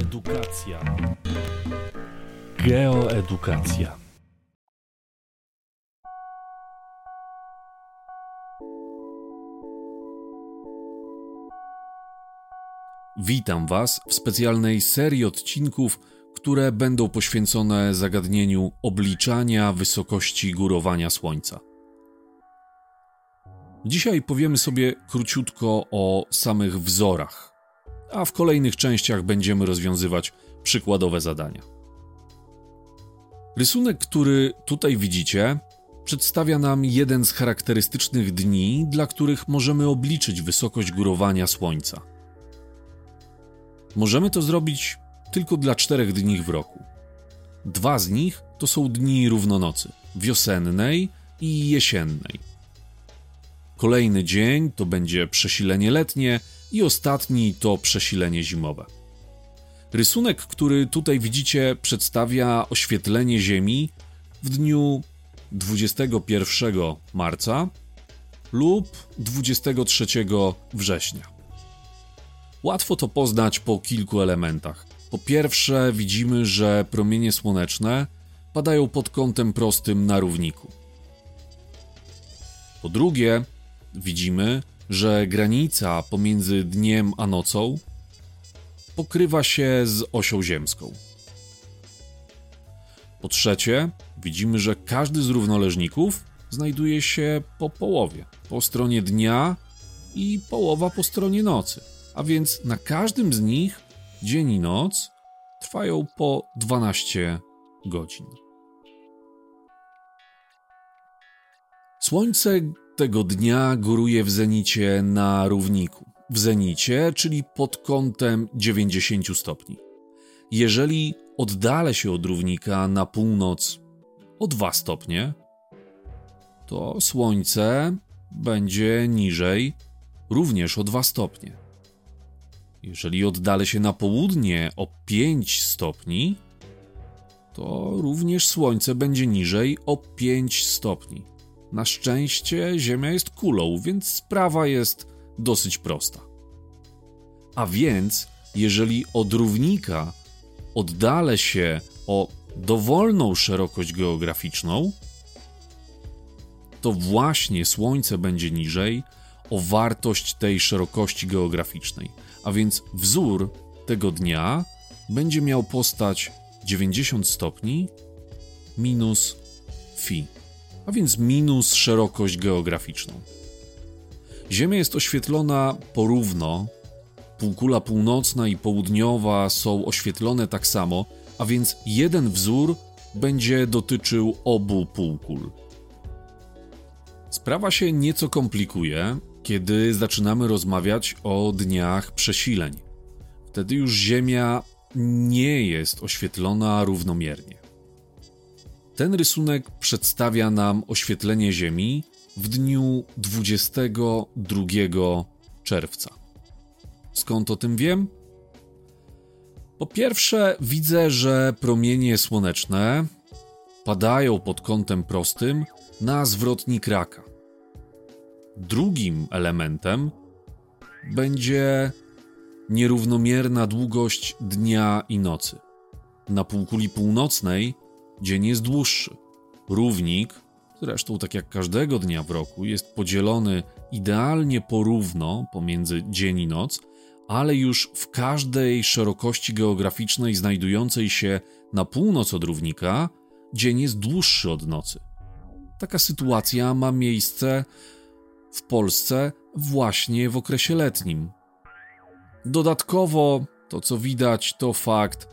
Edukacja. Geoedukacja. Witam Was w specjalnej serii odcinków, które będą poświęcone zagadnieniu obliczania wysokości górowania Słońca. Dzisiaj powiemy sobie króciutko o samych wzorach, a w kolejnych częściach będziemy rozwiązywać przykładowe zadania. Rysunek, który tutaj widzicie, przedstawia nam jeden z charakterystycznych dni, dla których możemy obliczyć wysokość górowania Słońca. Możemy to zrobić tylko dla czterech dni w roku. Dwa z nich to są dni równonocy wiosennej i jesiennej. Kolejny dzień to będzie przesilenie letnie i ostatni to przesilenie zimowe. Rysunek, który tutaj widzicie, przedstawia oświetlenie Ziemi w dniu 21 marca lub 23 września. Łatwo to poznać po kilku elementach. Po pierwsze, widzimy, że promienie słoneczne padają pod kątem prostym na równiku. Po drugie, widzimy, że granica pomiędzy dniem a nocą pokrywa się z osią ziemską. Po trzecie, widzimy, że każdy z równoleżników znajduje się po połowie, po stronie dnia i połowa po stronie nocy. A więc na każdym z nich dzień i noc trwają po 12 godzin. Słońce tego dnia góruje w zenicie na równiku. W zenicie, czyli pod kątem 90 stopni. Jeżeli oddalę się od równika na północ o 2 stopnie, to Słońce będzie niżej również o 2 stopnie. Jeżeli oddalę się na południe o 5 stopni, to również Słońce będzie niżej o 5 stopni. Na szczęście Ziemia jest kulą, więc sprawa jest dosyć prosta. A więc, jeżeli od równika oddalę się o dowolną szerokość geograficzną, to właśnie Słońce będzie niżej o wartość tej szerokości geograficznej. A więc wzór tego dnia będzie miał postać 90 stopni minus phi a więc minus szerokość geograficzną. Ziemia jest oświetlona porówno, półkula północna i południowa są oświetlone tak samo, a więc jeden wzór będzie dotyczył obu półkul. Sprawa się nieco komplikuje, kiedy zaczynamy rozmawiać o dniach przesileń. Wtedy już Ziemia nie jest oświetlona równomiernie. Ten rysunek przedstawia nam oświetlenie Ziemi w dniu 22 czerwca. Skąd o tym wiem? Po pierwsze, widzę, że promienie słoneczne padają pod kątem prostym na zwrotnik raka. Drugim elementem będzie nierównomierna długość dnia i nocy. Na półkuli północnej dzień jest dłuższy. Równik, zresztą tak jak każdego dnia w roku, jest podzielony idealnie porówno pomiędzy dzień i noc, ale już w każdej szerokości geograficznej znajdującej się na północ od równika, dzień jest dłuższy od nocy. Taka sytuacja ma miejsce w Polsce właśnie w okresie letnim. Dodatkowo to, co widać, to fakt,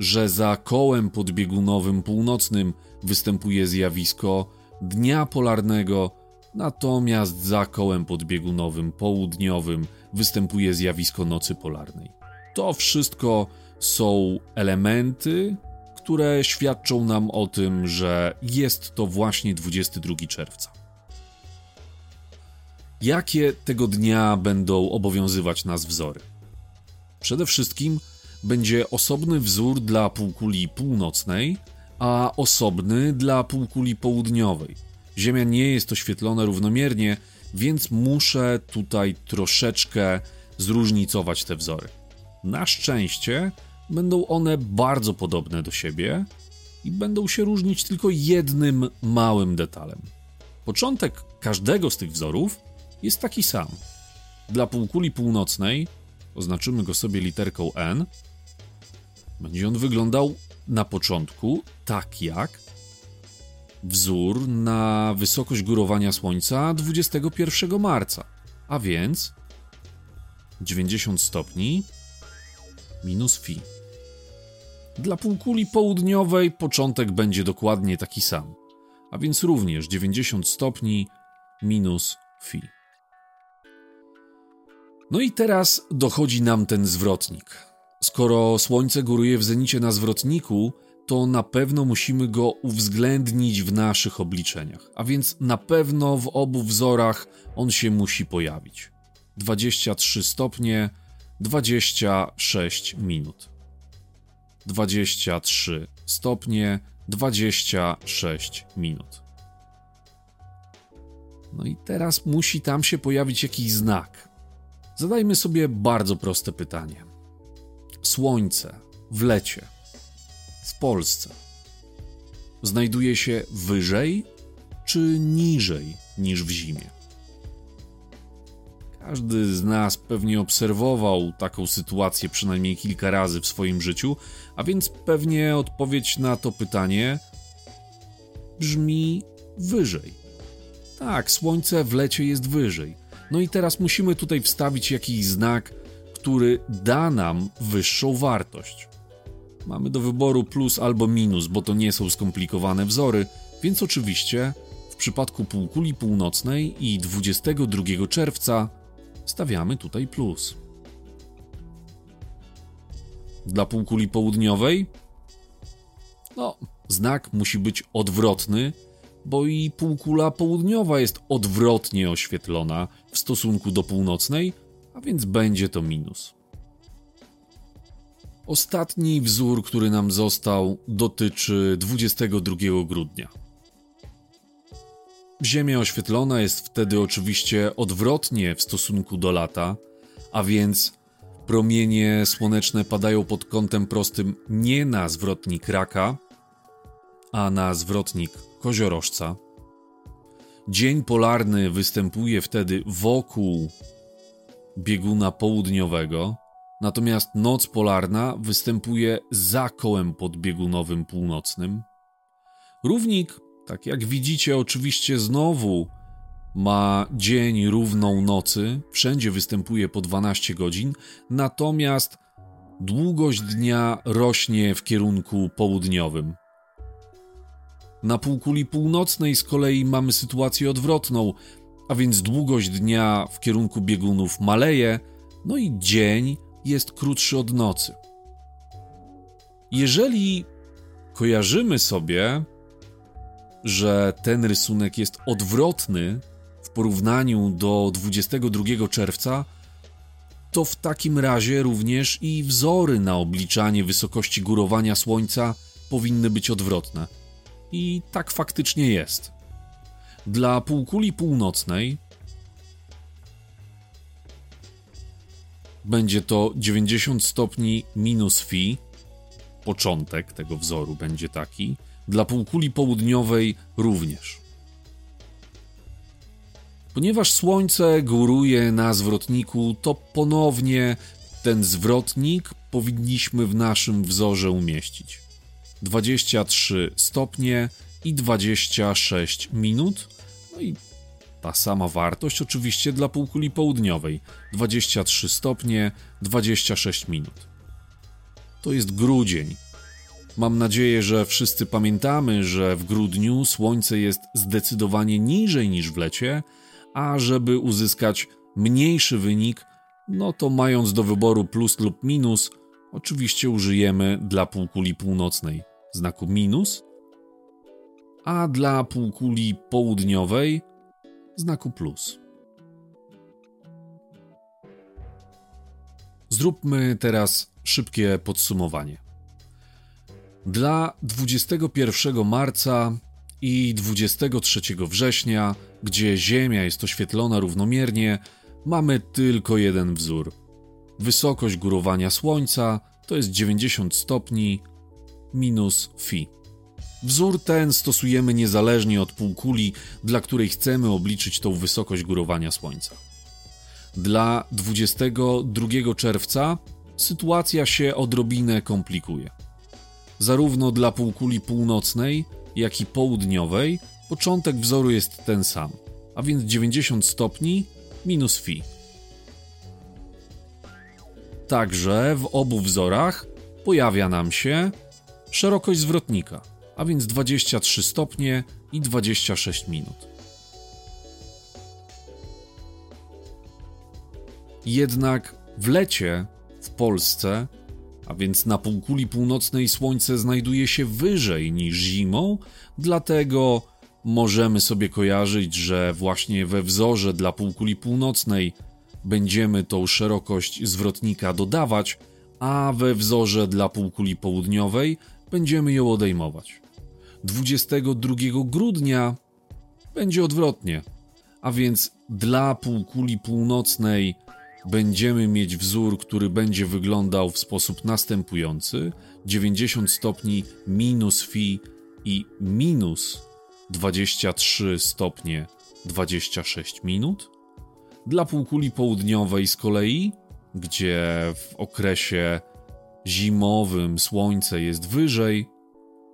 że za kołem podbiegunowym północnym występuje zjawisko dnia polarnego, natomiast za kołem podbiegunowym południowym występuje zjawisko nocy polarnej. To wszystko są elementy, które świadczą nam o tym, że jest to właśnie 22 czerwca. Jakie tego dnia będą obowiązywać nas wzory? Przede wszystkim będzie osobny wzór dla półkuli północnej, a osobny dla półkuli południowej. Ziemia nie jest oświetlona równomiernie, więc muszę tutaj troszeczkę zróżnicować te wzory. Na szczęście będą one bardzo podobne do siebie i będą się różnić tylko jednym małym detalem. Początek każdego z tych wzorów jest taki sam. Dla półkuli północnej, oznaczymy go sobie literką N, będzie on wyglądał na początku tak jak wzór na wysokość górowania Słońca 21 marca, a więc 90 stopni minus fi. Dla półkuli południowej początek będzie dokładnie taki sam, a więc również 90 stopni minus fi. No i teraz dochodzi nam ten zwrotnik. Skoro Słońce góruje w zenicie na zwrotniku, to na pewno musimy go uwzględnić w naszych obliczeniach, a więc na pewno w obu wzorach on się musi pojawić. 23 stopnie, 26 minut. 23 stopnie, 26 minut. No i teraz musi tam się pojawić jakiś znak. Zadajmy sobie bardzo proste pytanie. Słońce w lecie w Polsce znajduje się wyżej czy niżej niż w zimie? Każdy z nas pewnie obserwował taką sytuację przynajmniej kilka razy w swoim życiu, a więc pewnie odpowiedź na to pytanie brzmi wyżej. Tak, słońce w lecie jest wyżej. No i teraz musimy tutaj wstawić jakiś znak, który da nam wyższą wartość. Mamy do wyboru plus albo minus, bo to nie są skomplikowane wzory, więc oczywiście w przypadku półkuli północnej i 22 czerwca stawiamy tutaj plus. Dla półkuli południowej? No, znak musi być odwrotny, bo i półkula południowa jest odwrotnie oświetlona w stosunku do północnej, a więc będzie to minus. Ostatni wzór, który nam został, dotyczy 22 grudnia. Ziemia oświetlona jest wtedy oczywiście odwrotnie w stosunku do lata, a więc promienie słoneczne padają pod kątem prostym nie na zwrotnik raka, a na zwrotnik koziorożca. Dzień polarny występuje wtedy wokół bieguna południowego, natomiast noc polarna występuje za kołem podbiegunowym północnym. Równik, tak jak widzicie, oczywiście znowu ma dzień równą nocy, wszędzie występuje po 12 godzin, natomiast długość dnia rośnie w kierunku południowym. Na półkuli północnej z kolei mamy sytuację odwrotną, a więc długość dnia w kierunku biegunów maleje, no i dzień jest krótszy od nocy. Jeżeli kojarzymy sobie, że ten rysunek jest odwrotny w porównaniu do 22 czerwca, to w takim razie również i wzory na obliczanie wysokości górowania Słońca powinny być odwrotne. I tak faktycznie jest. Dla półkuli północnej będzie to 90 stopni minus phi. Początek tego wzoru będzie taki. Dla półkuli południowej również. Ponieważ Słońce góruje na zwrotniku, to ponownie ten zwrotnik powinniśmy w naszym wzorze umieścić. 23 stopnie i 26 minut. No i ta sama wartość oczywiście dla półkuli południowej 23 stopnie 26 minut. To jest grudzień. Mam nadzieję, że wszyscy pamiętamy, że w grudniu słońce jest zdecydowanie niżej niż w lecie, a żeby uzyskać mniejszy wynik, no to mając do wyboru plus lub minus, oczywiście użyjemy dla półkuli północnej znaku minus, a dla półkuli południowej znaku plus. Zróbmy teraz szybkie podsumowanie. Dla 21 marca i 23 września, gdzie Ziemia jest oświetlona równomiernie, mamy tylko jeden wzór. Wysokość górowania Słońca to jest 90 stopni minus phi. Wzór ten stosujemy niezależnie od półkuli, dla której chcemy obliczyć tą wysokość górowania Słońca. Dla 22 czerwca sytuacja się odrobinę komplikuje. Zarówno dla półkuli północnej, jak i południowej początek wzoru jest ten sam, a więc 90 stopni minus phi. Także w obu wzorach pojawia nam się szerokość zwrotnika, a więc 23 stopnie i 26 minut. Jednak w lecie w Polsce, a więc na półkuli północnej słońce znajduje się wyżej niż zimą, dlatego możemy sobie kojarzyć, że właśnie we wzorze dla półkuli północnej będziemy tą szerokość zwrotnika dodawać, a we wzorze dla półkuli południowej będziemy ją odejmować. 22 grudnia. Będzie odwrotnie, a więc dla półkuli północnej będziemy mieć wzór, który będzie wyglądał w sposób następujący: 90 stopni minus phi i minus 23 stopnie 26 minut. Dla półkuli południowej z kolei, gdzie w okresie zimowym słońce jest wyżej,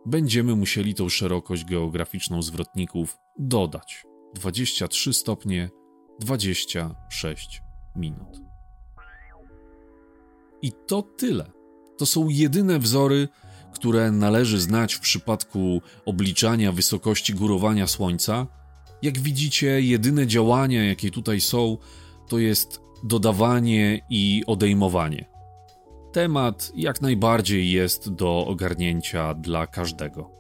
będziemy musieli tą szerokość geograficzną zwrotników dodać 23 stopnie 26 minut. I to tyle. To są jedyne wzory, które należy znać w przypadku obliczania wysokości górowania Słońca. Jak widzicie, jedyne działania, jakie tutaj są, to jest dodawanie i odejmowanie. Temat jak najbardziej jest do ogarnięcia dla każdego.